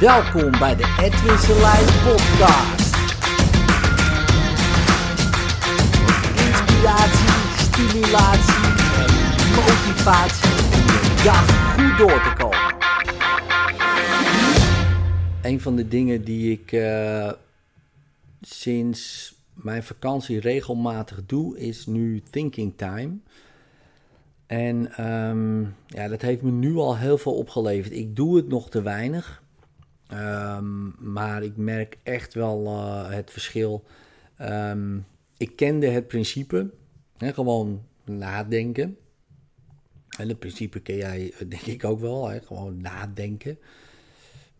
Welkom bij de Edwin Selijn podcast. Inspiratie, stimulatie motivatie om dag goed door te komen. Een van de dingen die ik uh, sinds mijn vakantie regelmatig doe, is nu thinking time. En um, ja, dat heeft me nu al heel veel opgeleverd. Ik doe het nog te weinig. Um, maar ik merk echt wel uh, het verschil. Um, ik kende het principe. Hè, gewoon nadenken. En het principe ken jij denk ik ook wel. Hè, gewoon nadenken.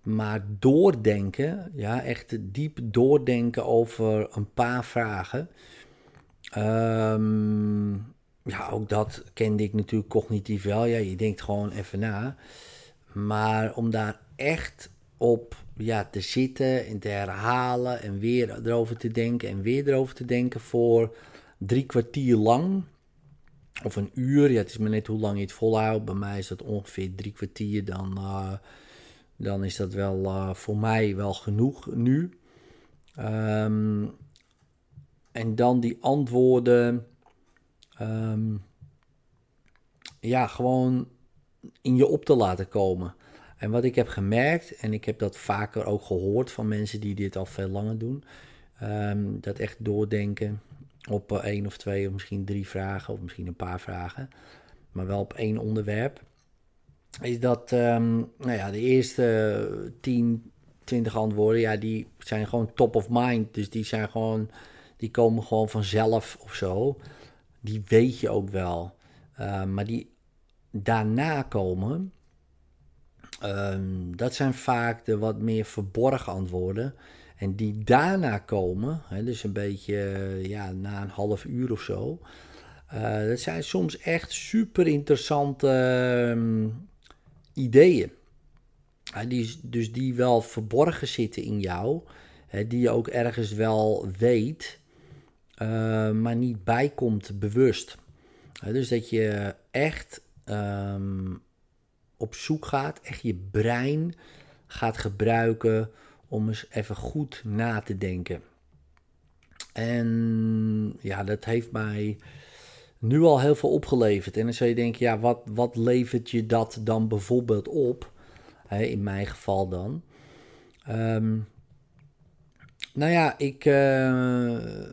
Maar doordenken, ja, echt diep doordenken over een paar vragen. Um, ja, ook dat kende ik natuurlijk cognitief wel. Ja, je denkt gewoon even na. Maar om daar echt op ja, te zitten en te herhalen en weer erover te denken en weer erover te denken voor drie kwartier lang. Of een uur, ja, het is maar net hoe lang je het volhoudt. Bij mij is dat ongeveer drie kwartier, dan, uh, dan is dat wel uh, voor mij wel genoeg nu. Um, en dan die antwoorden um, ja, gewoon in je op te laten komen. En wat ik heb gemerkt, en ik heb dat vaker ook gehoord van mensen die dit al veel langer doen, um, dat echt doordenken op uh, één of twee of misschien drie vragen, of misschien een paar vragen, maar wel op één onderwerp, is dat um, nou ja, de eerste 10, 20 antwoorden, ja, die zijn gewoon top of mind. Dus die zijn gewoon, die komen gewoon vanzelf of zo die weet je ook wel. Uh, maar die daarna komen, um, dat zijn vaak de wat meer verborgen antwoorden. En die daarna komen, hè, dus een beetje ja, na een half uur of zo. Uh, dat zijn soms echt super interessante um, ideeën. Uh, die, dus die wel verborgen zitten in jou. Hè, die je ook ergens wel weet. Uh, maar niet bijkomt bewust. Dus dat je echt um, op zoek gaat, echt je brein gaat gebruiken om eens even goed na te denken. En ja, dat heeft mij nu al heel veel opgeleverd. En dan zou je denken, ja, wat, wat levert je dat dan bijvoorbeeld op? In mijn geval dan. Um, nou ja, ik. Uh,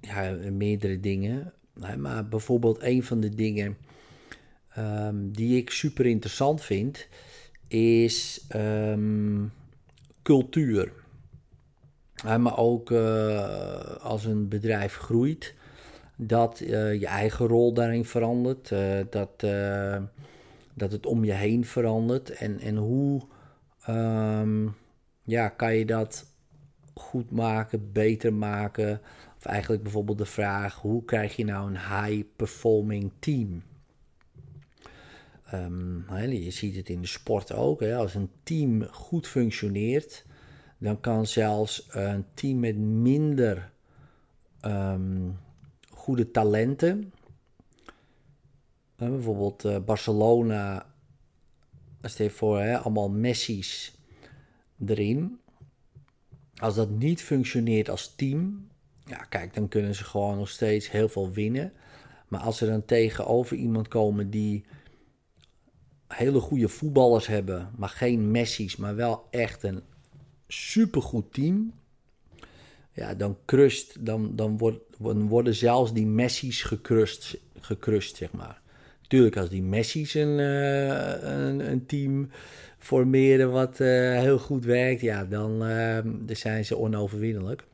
ja, meerdere dingen. Maar bijvoorbeeld een van de dingen um, die ik super interessant vind, is um, cultuur. Maar ook uh, als een bedrijf groeit, dat uh, je eigen rol daarin verandert, uh, dat, dat het om je heen verandert. En, en hoe um, ja, kan je dat goed maken, beter maken? Of eigenlijk bijvoorbeeld de vraag: hoe krijg je nou een high-performing team? Um, je ziet het in de sport ook. Hè? Als een team goed functioneert, dan kan zelfs een team met minder um, goede talenten. Bijvoorbeeld uh, Barcelona, stel voor, hè, allemaal Messi's erin. Als dat niet functioneert als team, ja, kijk, dan kunnen ze gewoon nog steeds heel veel winnen. Maar als ze dan tegenover iemand komen die hele goede voetballers hebben, maar geen Messi's, maar wel echt een supergoed team. Ja, dan crust, dan, dan, wordt, worden zelfs die Messi's gecrust, gecrust, zeg maar. Tuurlijk, als die Messi's een, uh, een, een, team formeren wat uh, heel goed werkt, ja, dan, uh, dan zijn ze onoverwinnelijk.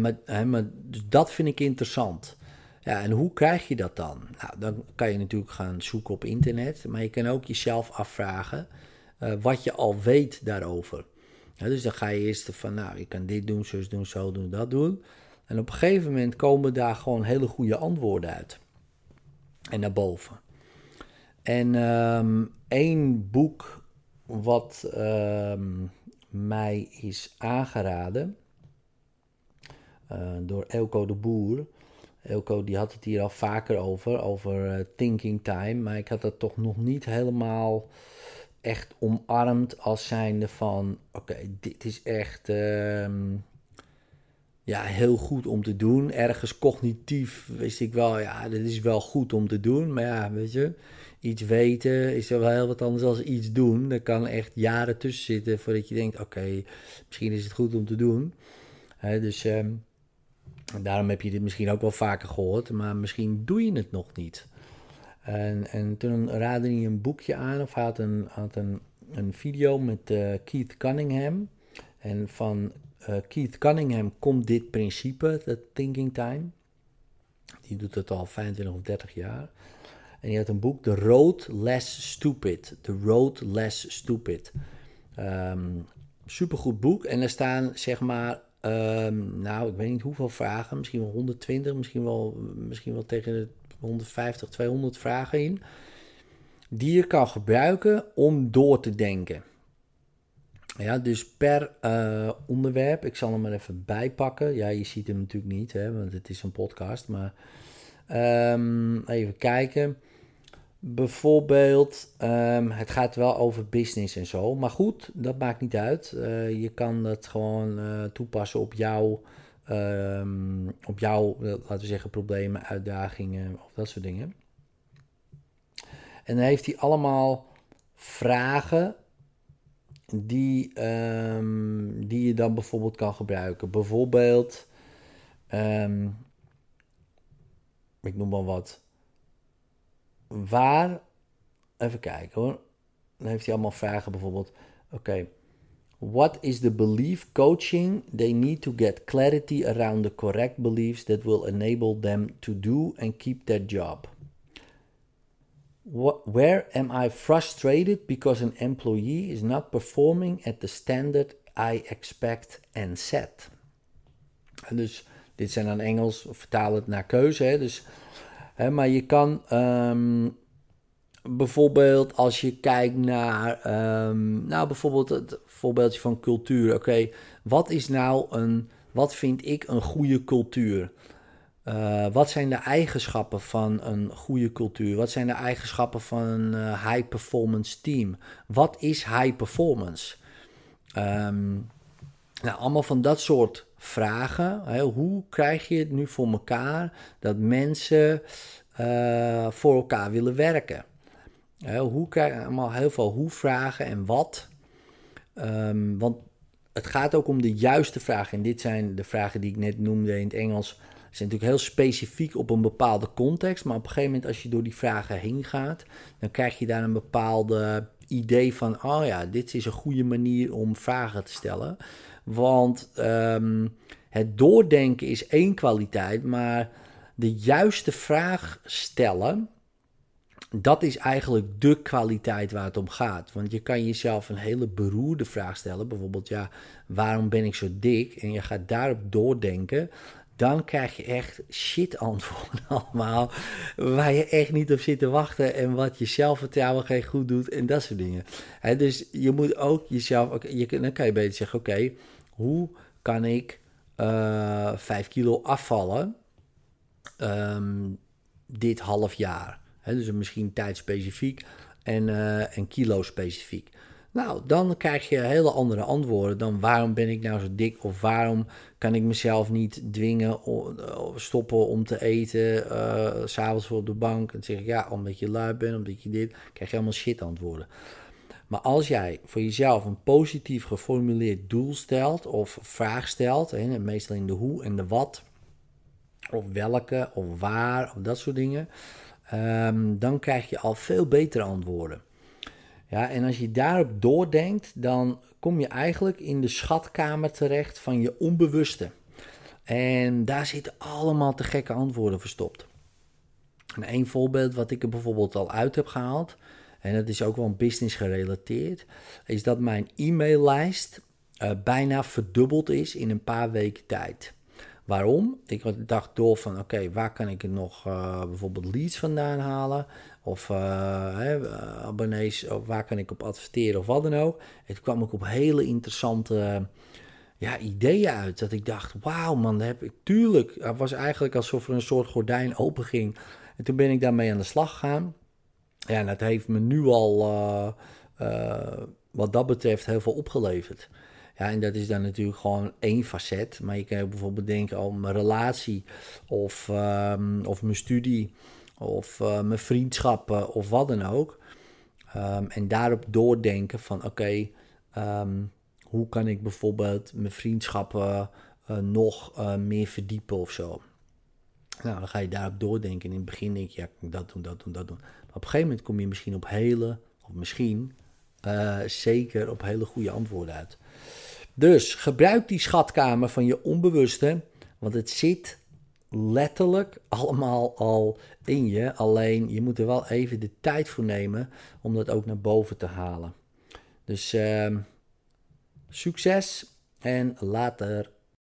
Maar, maar, dus dat vind ik interessant. Ja, en hoe krijg je dat dan? Nou, dan kan je natuurlijk gaan zoeken op internet, maar je kan ook jezelf afvragen uh, wat je al weet daarover. Dus dan ga je eerst van, nou, ik kan dit doen, zo doen, zo doen, dat doen. En op een gegeven moment komen daar gewoon hele goede antwoorden uit. En naar boven. En um, één boek wat um, mij is aangeraden, uh, door Elko de Boer. Elko die had het hier al vaker over, over uh, thinking time, maar ik had dat toch nog niet helemaal echt omarmd als zijnde van... Oké, dit is echt ehm, ja, heel goed om te doen. Ergens cognitief wist ik wel, ja, dit is wel goed om te doen. Maar ja, weet je, iets weten is wel heel wat anders dan iets doen. Er kan echt jaren tussen zitten voordat je denkt... Oké, misschien is het goed om te doen. dus... Ehm, daarom heb je dit misschien ook wel vaker gehoord, maar misschien doe je het nog niet. En, en toen raadde hij een boekje aan, of had een, had een, een video met uh, Keith Cunningham. En van uh, Keith Cunningham komt dit principe, dat thinking time. Die doet het al 25 of 30 jaar. En die had een boek, The Road Less Stupid. The Road Less Stupid. Um, supergoed boek. En er staan zeg maar Um, nou, ik weet niet hoeveel vragen, misschien wel 120, misschien wel, misschien wel tegen de 150, 200 vragen in, die je kan gebruiken om door te denken. Ja, dus per uh, onderwerp, ik zal hem maar even bijpakken. Ja, je ziet hem natuurlijk niet, hè, want het is een podcast, maar um, even kijken. Bijvoorbeeld, um, het gaat wel over business en zo. Maar goed, dat maakt niet uit. Uh, je kan het gewoon uh, toepassen op jouw, um, op jouw, laten we zeggen, problemen, uitdagingen of dat soort dingen. En dan heeft hij allemaal vragen die, um, die je dan bijvoorbeeld kan gebruiken. Bijvoorbeeld, ik noem maar wat waar, even kijken hoor. Dan heeft hij allemaal vragen bijvoorbeeld. Oké, what is the belief coaching they need to get clarity around the correct beliefs that will enable them to do and keep their job? What, where am I frustrated because an employee is not performing at the standard I expect and set? En dus dit zijn dan Engels, vertaal het naar keuze. Hè? Dus maar je kan um, bijvoorbeeld als je kijkt naar, um, nou bijvoorbeeld het voorbeeldje van cultuur. Oké, wat is nou een, wat vind ik een goede cultuur? Uh, wat zijn de eigenschappen van een goede cultuur? Wat zijn de eigenschappen van een uh, high performance team? Wat is high performance? Um, nou, allemaal van dat soort vragen. Hè, hoe krijg je het nu voor elkaar dat mensen uh, voor elkaar willen werken? Hè, hoe krijg je allemaal heel veel hoe-vragen en wat? Um, want het gaat ook om de juiste vragen. En dit zijn de vragen die ik net noemde in het Engels. Ze zijn natuurlijk heel specifiek op een bepaalde context. Maar op een gegeven moment, als je door die vragen heen gaat, dan krijg je daar een bepaalde idee van: oh ja, dit is een goede manier om vragen te stellen. Want um, het doordenken is één kwaliteit, maar de juiste vraag stellen, dat is eigenlijk de kwaliteit waar het om gaat. Want je kan jezelf een hele beroerde vraag stellen. Bijvoorbeeld, ja, waarom ben ik zo dik? En je gaat daarop doordenken. Dan krijg je echt shit antwoorden allemaal. Waar je echt niet op zit te wachten. En wat je zelfvertrouwen geen goed doet. En dat soort dingen. dus je moet ook jezelf. Je, dan kan je beter zeggen: oké, hoe kan ik uh, eh, 5 kilo afvallen um, dit half jaar? Dus misschien tijdspecifiek en, uh, en kilo specifiek. Nou, dan krijg je hele andere antwoorden dan waarom ben ik nou zo dik of waarom kan ik mezelf niet dwingen of stoppen om te eten, uh, s'avonds voor op de bank. En zeg ik ja, omdat je lui bent, omdat je dit, krijg je allemaal shit antwoorden. Maar als jij voor jezelf een positief geformuleerd doel stelt of vraag stelt, hè, meestal in de hoe en de wat, of welke of waar of dat soort dingen, um, dan krijg je al veel betere antwoorden. Ja, en als je daarop doordenkt, dan kom je eigenlijk in de schatkamer terecht van je onbewuste. En daar zitten allemaal te gekke antwoorden verstopt. En een voorbeeld wat ik er bijvoorbeeld al uit heb gehaald, en dat is ook wel business gerelateerd, is dat mijn e-maillijst uh, bijna verdubbeld is in een paar weken tijd. Waarom? Ik dacht door van oké, waar kan ik nog uh, bijvoorbeeld leads vandaan halen? Of uh, abonnees, of waar kan ik op adverteren of wat dan ook. Het kwam ook op hele interessante ja, ideeën uit. Dat ik dacht, wauw man, heb ik tuurlijk. Het was eigenlijk alsof er een soort gordijn open ging. En toen ben ik daarmee aan de slag gegaan. Ja, dat heeft me nu al wat dat betreft heel veel opgeleverd. Ja, en dat is dan natuurlijk gewoon één facet. Maar je kan bijvoorbeeld denken aan mijn relatie of, ehm, of mijn studie of uh, mijn vriendschappen of wat dan ook. Ehm, en daarop doordenken van oké, ehm, hoe kan ik bijvoorbeeld mijn vriendschappen nog meer verdiepen of zo. Nou, dan ga je daarop doordenken. In het begin denk je, ja, dat doen, dat doen, dat doen. Op een gegeven moment kom je misschien op hele, of misschien zeker op hele goede antwoorden uit. Dus gebruik die schatkamer van je onbewuste, want het zit letterlijk allemaal al in je. Alleen je moet er wel even de tijd voor nemen om dat ook naar boven te halen. Dus uh, succes en later.